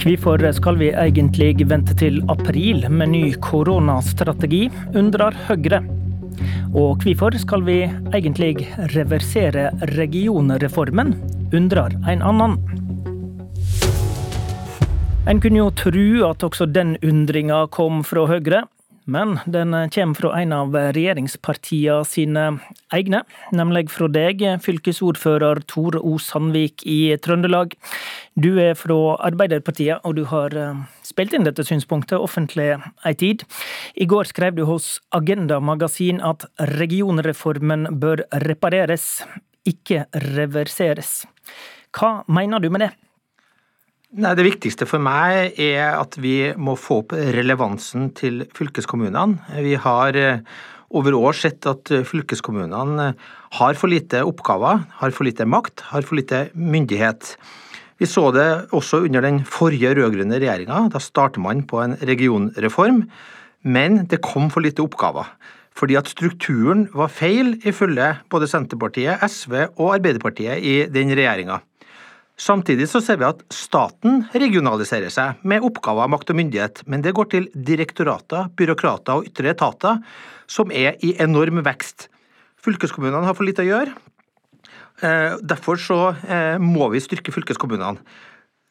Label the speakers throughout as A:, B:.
A: Hvorfor skal vi egentlig vente til april med ny koronastrategi, undrer Høyre. Og hvorfor skal vi egentlig reversere regionreformen, undrer en annen. En kunne jo tro at også den undringa kom fra Høyre, men den kommer fra en av regjeringspartiene sine egne, nemlig fra deg, fylkesordfører Tore O. Sandvik i Trøndelag. Du er fra Arbeiderpartiet, og du har eh, spilt inn dette synspunktet offentlig ei tid. I går skrev du hos Agenda Magasin at regionreformen bør repareres, ikke reverseres. Hva mener du med det?
B: Nei, Det viktigste for meg er at vi må få opp relevansen til fylkeskommunene. Vi har eh, over år sett at fylkeskommunene har for lite oppgaver, har for lite makt, har for lite myndighet. Vi så det også under den forrige rød-grønne regjeringa. Da startet man på en regionreform, men det kom for lite oppgaver. Fordi at strukturen var feil, ifølge både Senterpartiet, SV og Arbeiderpartiet i den regjeringa. Samtidig så ser vi at staten regionaliserer seg med oppgaver, makt og myndighet, men det går til direktorater, byråkrater og ytre etater, som er i enorm vekst. Fylkeskommunene har for lite å gjøre. Eh, derfor så eh, må vi styrke fylkeskommunene.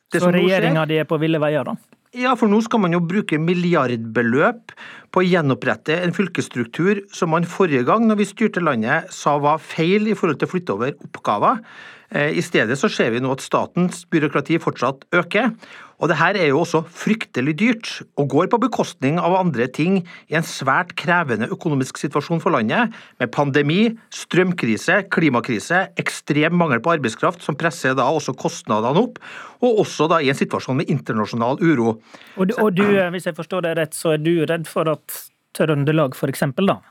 A: Det så regjeringa di er på ville veier, da?
B: Ja, for nå skal man jo bruke milliardbeløp på å gjenopprette en fylkesstruktur som man forrige gang, når vi styrte landet, sa var feil i forhold til å flytte over oppgaver. Eh, I stedet så ser vi nå at statens byråkrati fortsatt øker. Og det her er jo også fryktelig dyrt, og går på bekostning av andre ting i en svært krevende økonomisk situasjon for landet, med pandemi, strømkrise, klimakrise, ekstrem mangel på arbeidskraft, som presser da også kostnadene opp, og også da i en situasjon med internasjonal uro.
A: Og du, og du hvis jeg forstår deg rett, så er du redd for at Trøndelag f.eks.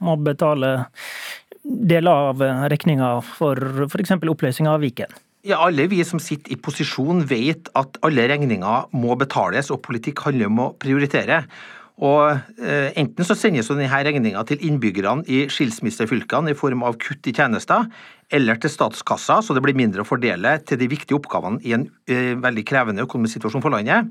A: må betale deler av regninga for f.eks. oppløsninga av Viken?
B: Ja, Alle vi som sitter i posisjon vet at alle regninger må betales, og politikk handler om å prioritere. Og eh, Enten så sendes denne regninga til innbyggerne i skilsmissefylkene i form av kutt i tjenester, eller til statskassa, så det blir mindre å fordele til de viktige oppgavene i en eh, veldig krevende økonomisk situasjon for landet,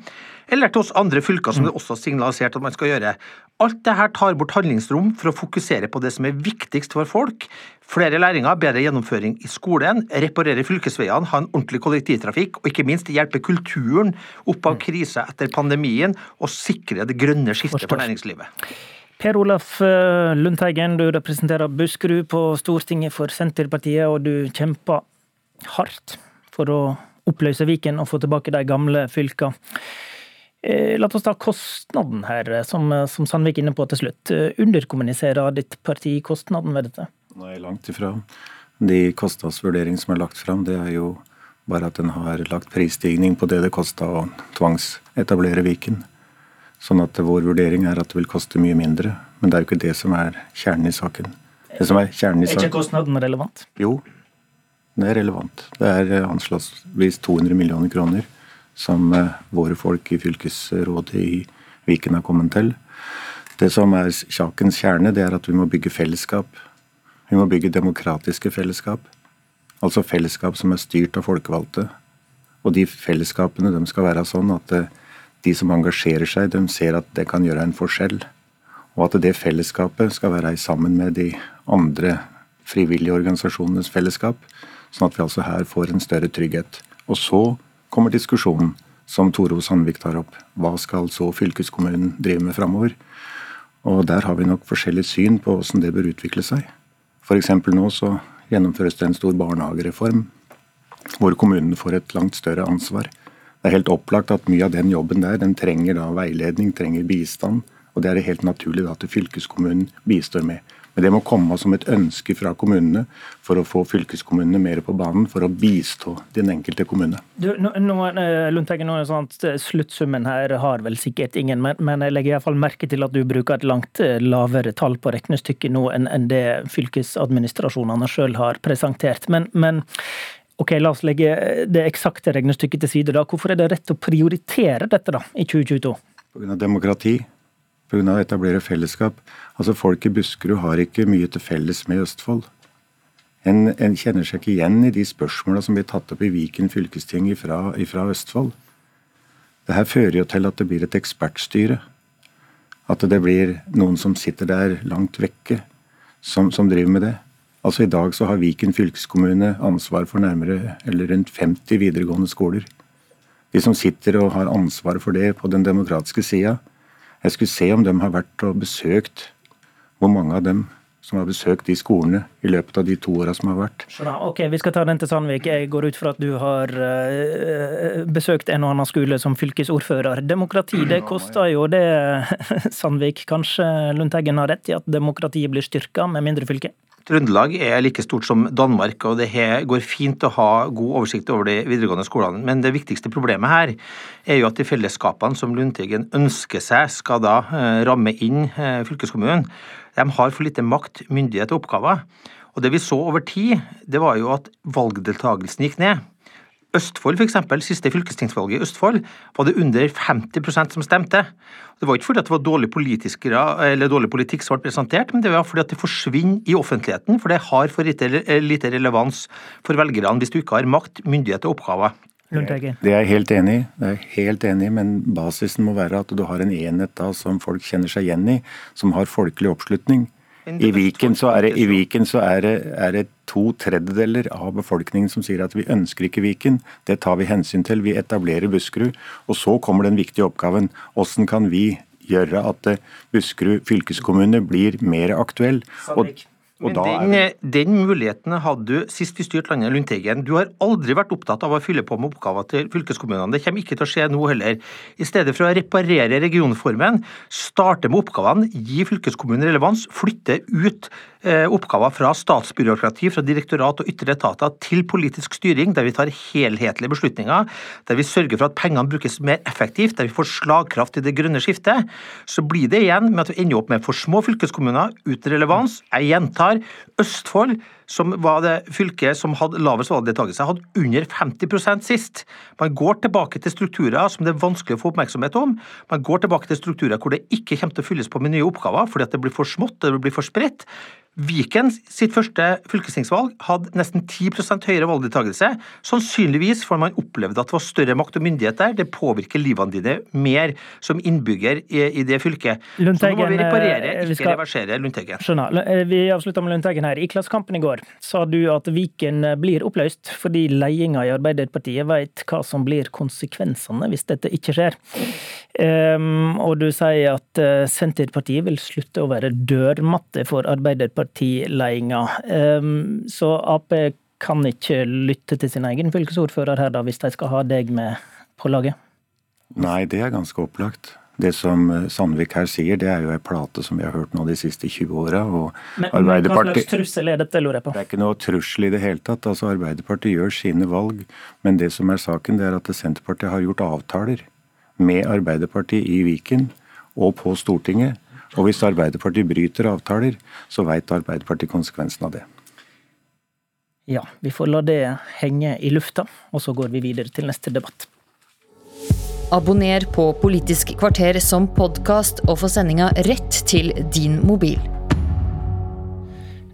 B: eller til oss andre fylker, som det også har signalisert at man skal gjøre. Alt dette tar bort handlingsrom for å fokusere på det som er viktigst for folk. Flere læringer, bedre gjennomføring i skolen, reparere fylkesveiene, ha en ordentlig kollektivtrafikk, og ikke minst hjelpe kulturen opp av krise etter pandemien, og sikre det grønne skiftet for næringslivet.
A: Per Olaf eh, Lundteigen, du representerer Buskerud på Stortinget for Senterpartiet, og du kjemper hardt for å oppløse Viken og få tilbake de gamle fylka. Eh, la oss ta kostnaden her, som, som Sandvik er inne på til slutt. Eh, underkommuniserer ditt parti kostnaden ved dette?
C: Nei, langt ifra. De kostnadsvurderingene som er lagt fram, det er jo bare at en har lagt prisstigning på det det kosta å tvangsetablere Viken. Sånn at vår vurdering er at det vil koste mye mindre. Men det er jo ikke det som er kjernen i saken.
A: Det som Er kjernen i saken... Er ikke kostnaden relevant?
C: Jo, det er relevant. Det er anslagsvis 200 millioner kroner som eh, våre folk i fylkesrådet i Viken har kommet til. Det som er sakens kjerne, det er at vi må bygge fellesskap. Vi må bygge demokratiske fellesskap. Altså fellesskap som er styrt av folkevalgte. Og de fellesskapene de skal være sånn at det eh, de som engasjerer seg, de ser at det kan gjøre en forskjell. Og at det fellesskapet skal være sammen med de andre frivillige organisasjonenes fellesskap. Sånn at vi altså her får en større trygghet. Og så kommer diskusjonen som Toro Sandvik tar opp. Hva skal så fylkeskommunen drive med framover? Og der har vi nok forskjellig syn på hvordan det bør utvikle seg. F.eks. nå så gjennomføres det en stor barnehagereform hvor kommunene får et langt større ansvar. Det er helt opplagt at mye av den jobben der, den trenger da veiledning, trenger bistand. Og det er det helt naturlig da at fylkeskommunen bistår med. Men det må komme som et ønske fra kommunene for å få fylkeskommunene mer på banen for å bistå den enkelte kommune.
A: Du, nå, nå, eh, Lundteigen, nå er det sånn at eh, Sluttsummen her har vel sikkert ingen, men, men jeg legger i fall merke til at du bruker et langt eh, lavere tall på regnestykket nå enn, enn det fylkesadministrasjonene sjøl har presentert. Men, men Ok, La oss legge det eksakte regnestykket til side. da. Hvorfor er det rett å prioritere dette da, i 2022?
C: Pga. demokrati. Pga. å etablere fellesskap. Altså, Folk i Buskerud har ikke mye til felles med Østfold. En, en kjenner seg ikke igjen i de spørsmåla som blir tatt opp i Viken fylkesting fra Østfold. Det her fører jo til at det blir et ekspertstyre. At det blir noen som sitter der langt vekke, som, som driver med det. Altså I dag så har Viken fylkeskommune ansvar for nærmere eller rundt 50 videregående skoler. De som sitter og har ansvar for det på den demokratiske sida. Jeg skulle se om de har vært og besøkt hvor mange av dem som har besøkt de skolene i løpet av de to åra som har vært.
A: Ok, Vi skal ta den til Sandvik. Jeg går ut fra at du har uh, besøkt en og annen skole som fylkesordfører. Demokrati, det koster jo det, Sandvik. Kanskje Lundteigen har rett i at demokratiet blir styrka med mindre fylke?
B: Trøndelag er like stort som Danmark, og det går fint å ha god oversikt over de videregående skolene. Men det viktigste problemet her er jo at de fellesskapene som Lundteigen ønsker seg, skal da eh, ramme inn eh, fylkeskommunen. De har for lite makt, myndighet og oppgaver. Og Det vi så over tid, det var jo at valgdeltagelsen gikk ned. Østfold f.eks., siste fylkestingsvalget i Østfold, var det under 50% som stemte. Det var ikke fordi det var dårlig, dårlig, politikk som ble presentert, men det var fordi det forsvinner i offentligheten, for det har for lite, lite relevans for velgerne hvis du ikke har makt, myndighet og oppgaver.
C: Det er jeg helt enig i, det er helt enig, men basisen må være at du har en enhet da som folk kjenner seg igjen i, som har folkelig oppslutning. I Viken så er det, Viken så er det, er det to tredjedeler av befolkningen som sier at vi ønsker ikke Viken. Det tar vi hensyn til. Vi etablerer Buskerud. Og så kommer den viktige oppgaven. Hvordan kan vi gjøre at Buskerud fylkeskommune blir mer aktuell? Og,
B: men den, vi... den, muligheten hadde du sist vi styrte landet, Lundteigen. Du har aldri vært opptatt av å fylle på med oppgaver til fylkeskommunene. Det kommer ikke til å skje nå heller. I stedet for å reparere regionformen, starte med oppgavene, gi fylkeskommunen relevans, flytte ut eh, oppgaver fra statsbyråkrati, fra direktorat og ytre etater til politisk styring, der vi tar helhetlige beslutninger, der vi sørger for at pengene brukes mer effektivt, der vi får slagkraft i det grønne skiftet, så blir det igjen med at vi ender opp med for små fylkeskommuner uten relevans. Jeg gjentar Østfold, som var det fylket som hadde lavest valgdeltakelse, hadde under 50% sist. Man går tilbake til strukturer som det er vanskelig å få oppmerksomhet om. Man går tilbake til strukturer hvor det ikke kommer til å fylles på med nye oppgaver, fordi at det blir for smått, det blir for spredt. Viken sitt første fylkestingsvalg hadde nesten 10% høyere valgdeltakelse. Sannsynligvis får man opplevde at det var større makt og myndighet der. Det påvirker livene dine mer som innbygger i, i det fylket.
A: Lundtegen,
B: Så nå må vi reparere, eh, ikke vi skal... reversere Lundteigen.
A: Skjønner. Eh, vi avslutter med Lundteigen her. I Klassekampen i går sa du at Viken blir oppløst fordi ledelsen i Arbeiderpartiet vet hva som blir konsekvensene hvis dette ikke skjer. Um, og du sier at uh, Senterpartiet vil slutte å være dørmatte for Arbeiderpartiledelsen. Um, så Ap kan ikke lytte til sin egen fylkesordfører her, da, hvis de skal ha deg med på laget?
C: Nei, det er ganske opplagt. Det som eh, Sandvik her sier, det er jo ei plate som vi har hørt nå de siste 20 åra.
A: Men, men hva slags trussel er dette, lurer jeg på?
C: Det er ikke noe trussel i det hele tatt. Altså Arbeiderpartiet gjør sine valg, men det som er saken, det er at Senterpartiet har gjort avtaler med Arbeiderpartiet i Viken og på Stortinget. Og hvis Arbeiderpartiet bryter avtaler, så veit Arbeiderpartiet konsekvensen av det.
A: Ja, vi får la det henge i lufta, og så går vi videre til neste debatt.
D: Abonner på Politisk kvarter som podkast, og få sendinga rett til din mobil.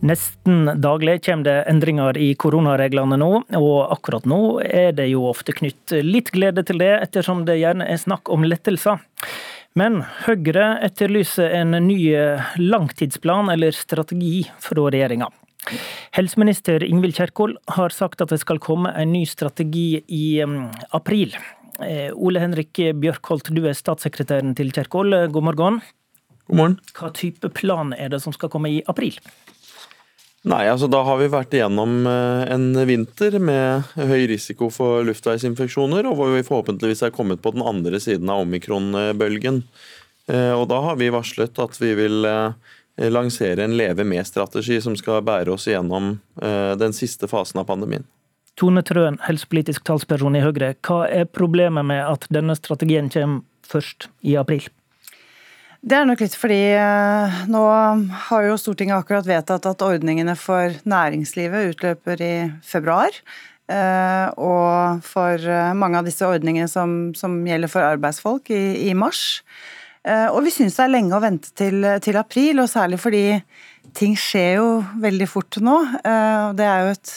A: Nesten daglig kommer det endringer i koronareglene nå, og akkurat nå er det jo ofte knytt litt glede til det, ettersom det gjerne er snakk om lettelser. Men Høyre etterlyser en ny langtidsplan eller strategi fra regjeringa. Helseminister Ingvild Kjerkol har sagt at det skal komme en ny strategi i um, april. Eh, Ole Henrik Bjørkholt, du er statssekretæren til Kjerkol. God morgen.
E: God morgen.
A: Hva type plan er det som skal komme i april?
E: Nei, altså Da har vi vært igjennom eh, en vinter med høy risiko for luftveisinfeksjoner, og hvor vi forhåpentligvis er kommet på den andre siden av omikron-bølgen. Eh, og Da har vi varslet at vi vil eh, lansere en Leve med-strategi som skal bære oss igjennom den siste fasen av pandemien.
A: Tone Trøen, helsepolitisk talsperson i Høyre. Hva er problemet med at denne strategien kommer først i april?
F: Det er nok litt fordi eh, nå har jo Stortinget akkurat vedtatt at ordningene for næringslivet utløper i februar. Eh, og for eh, mange av disse ordningene som, som gjelder for arbeidsfolk i, i mars. Og vi syns det er lenge å vente til, til, april, og særlig fordi ting skjer jo veldig fort nå. og Det er jo et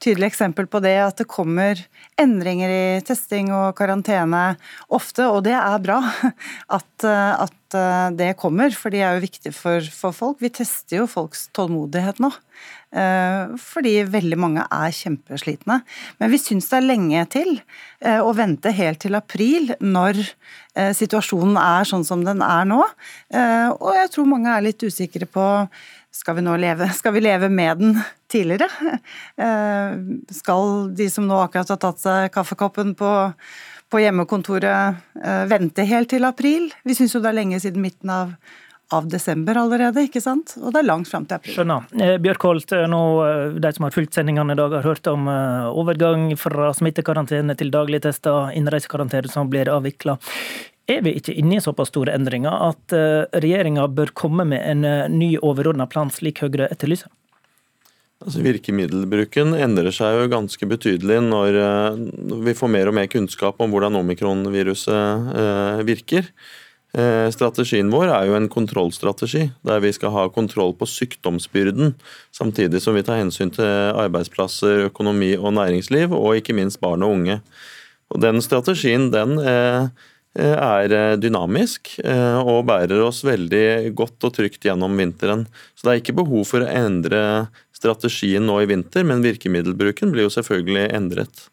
F: tydelig eksempel på det at det kommer endringer i testing og karantene ofte, og det er bra at, at det kommer, for det er jo viktig for, for folk. Vi tester jo folks tålmodighet nå. Eh, fordi veldig mange er kjempeslitne. Men vi syns det er lenge til eh, å vente helt til april, når eh, situasjonen er sånn som den er nå. Og jeg tror mange er litt usikre på skal vi nå leve, skal vi leve med den tidligere? Skal de som nå akkurat har tatt seg kaffekoppen på, på hjemmekontoret, vente helt til april? Vi syns jo det er lenge siden midten av av desember allerede, ikke sant? Og det er langt fram til april.
A: Skjønner. Bjørk Bjørkholt, eh, nå, eh, de som har fulgt sendingene i dag, har hørt om overgang fra smittekarantene til dagligtester, innreisekarantene som blir avvikla. Er vi ikke inne i såpass store endringer at regjeringa bør komme med en ny overordna plan, slik Høyre etterlyser?
E: Altså, virkemiddelbruken endrer seg jo ganske betydelig når vi får mer og mer kunnskap om hvordan omikronviruset virker. Eh, strategien vår er jo en kontrollstrategi, der vi skal ha kontroll på sykdomsbyrden, samtidig som vi tar hensyn til arbeidsplasser, økonomi og næringsliv, og ikke minst barn og unge. Og Den strategien den eh, er dynamisk eh, og bærer oss veldig godt og trygt gjennom vinteren. Så det er ikke behov for å endre strategien nå i vinter, men virkemiddelbruken blir jo selvfølgelig endret.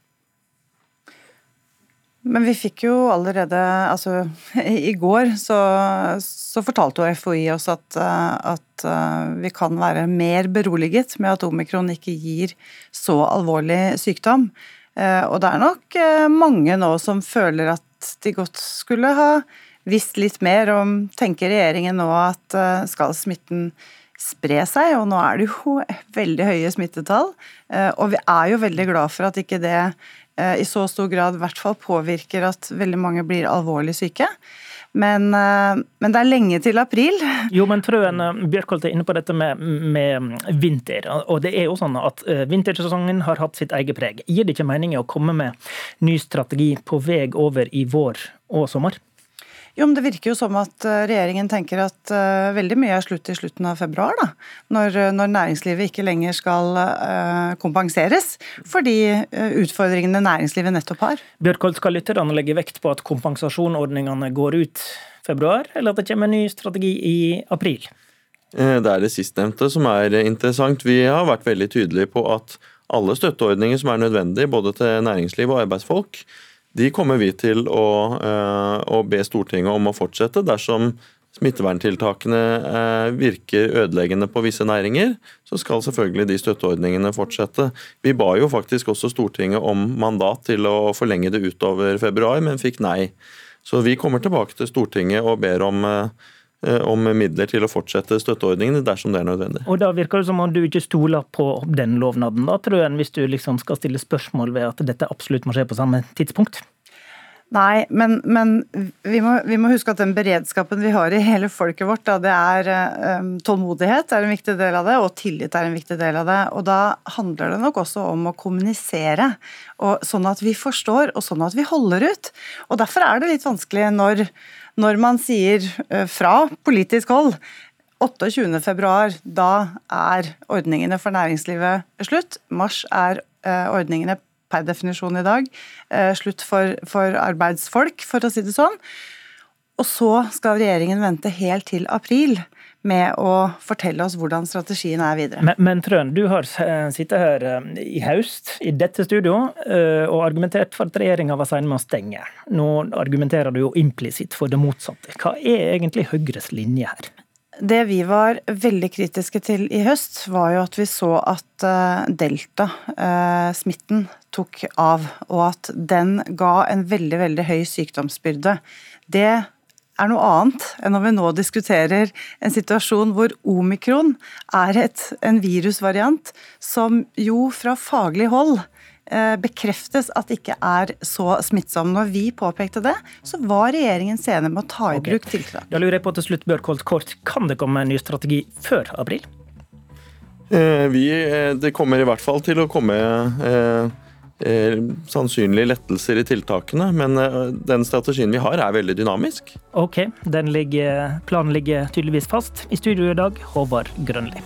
F: Men vi fikk jo allerede Altså, i går så, så fortalte jo FHI oss at, at, eh, vi kan være mer beroliget med at omikron ikke gir så alvorlig sykdom. Eh, og det er nok eh, mange nå som føler at de godt skulle ha visst litt mer om Tenker regjeringen nå at skal smitten spre seg, og nå er det jo veldig høye smittetall. Og vi er jo veldig glad for at ikke det Eh, i så stor grad i hvert fall påvirker at veldig mange blir alvorlig syke. Men, eh, men, det er lenge til april.
A: Jo, men Trøen eh, Bjørkholt er inne på dette med, med, vinter. Og det er jo sånn at Vintersesongen har hatt sitt eget preg. Gir det ikke mening å komme med ny strategi på vei over i vår og sommer?
F: Jo, men Det virker jo som at eh, regjeringen tenker at uh, veldig mye er slutt i slutten av februar. da, Når, eh, når næringslivet ikke lenger skal uh, kompenseres for de uh, utfordringene næringslivet nettopp har.
A: Bjørkholt, skal lytterne legge vekt på at kompensasjonsordningene går ut februar, eller at det kommer en ny strategi i april?
E: Det er det sistnevnte som er interessant. Vi har vært veldig tydelige på at alle støtteordninger som er nødvendige både til næringsliv og arbeidsfolk, de kommer vi til å, eh, å be Stortinget om å fortsette dersom smitteverntiltakene eh, virker ødeleggende på visse næringer, så skal selvfølgelig de støtteordningene fortsette. Vi ba jo faktisk også Stortinget om mandat til å forlenge det utover februar, men fikk nei. Så vi kommer tilbake til Stortinget og ber om eh, om midler til å fortsette støtteordningene dersom det er nødvendig.
A: Og Da virker det som om du ikke stoler på den lovnaden, da, tror jeg, hvis du liksom skal stille spørsmål ved at dette absolutt må skje på samme tidspunkt?
F: Nei, men, men vi, må, vi, må, huske at den beredskapen vi har i hele folket vårt, da, det er um, tålmodighet er en viktig del av det, og tillit er en viktig del av det. Og da handler det nok også om å kommunisere, og, sånn at vi forstår, og sånn at vi holder ut. Og derfor er det litt vanskelig når, når man sier uh, fra politisk hold 28.2, da er ordningene for næringslivet slutt. Mars er uh, ordningene per definisjon i dag. Eh, slutt for, for arbeidsfolk, for å si det sånn. Og så skal regjeringen vente helt til april med å fortelle oss hvordan strategien er videre.
A: Men, men Trøen, du har sittet her eh, i høst i dette studio eh, og argumentert for at regjeringa var sein med å stenge. Nå argumenterer du jo implisitt for det motsatte. Hva er egentlig Høyres linje her?
F: Det vi var veldig kritiske til i høst, var jo at vi så at eh, delta-smitten eh, tok av, og at den ga en veldig, veldig høy sykdomsbyrde. Det er noe annet enn når vi nå diskuterer en situasjon hvor omikron er et, en virusvariant som jo fra faglig hold bekreftes at ikke er så smittsom. Når vi påpekte det, så var regjeringen sene med å ta i bruk tiltak.
A: Da lurer jeg på til slutt, Bjørkholt kort, kan det komme en ny strategi før april?
E: Eh, vi, eh, det kommer i hvert fall til å komme eh, sannsynlige lettelser i tiltakene. Men eh, den strategien vi har er veldig dynamisk.
A: Ok, ligger, planen ligger tydeligvis fast. I studio i dag, Håvard Grønli.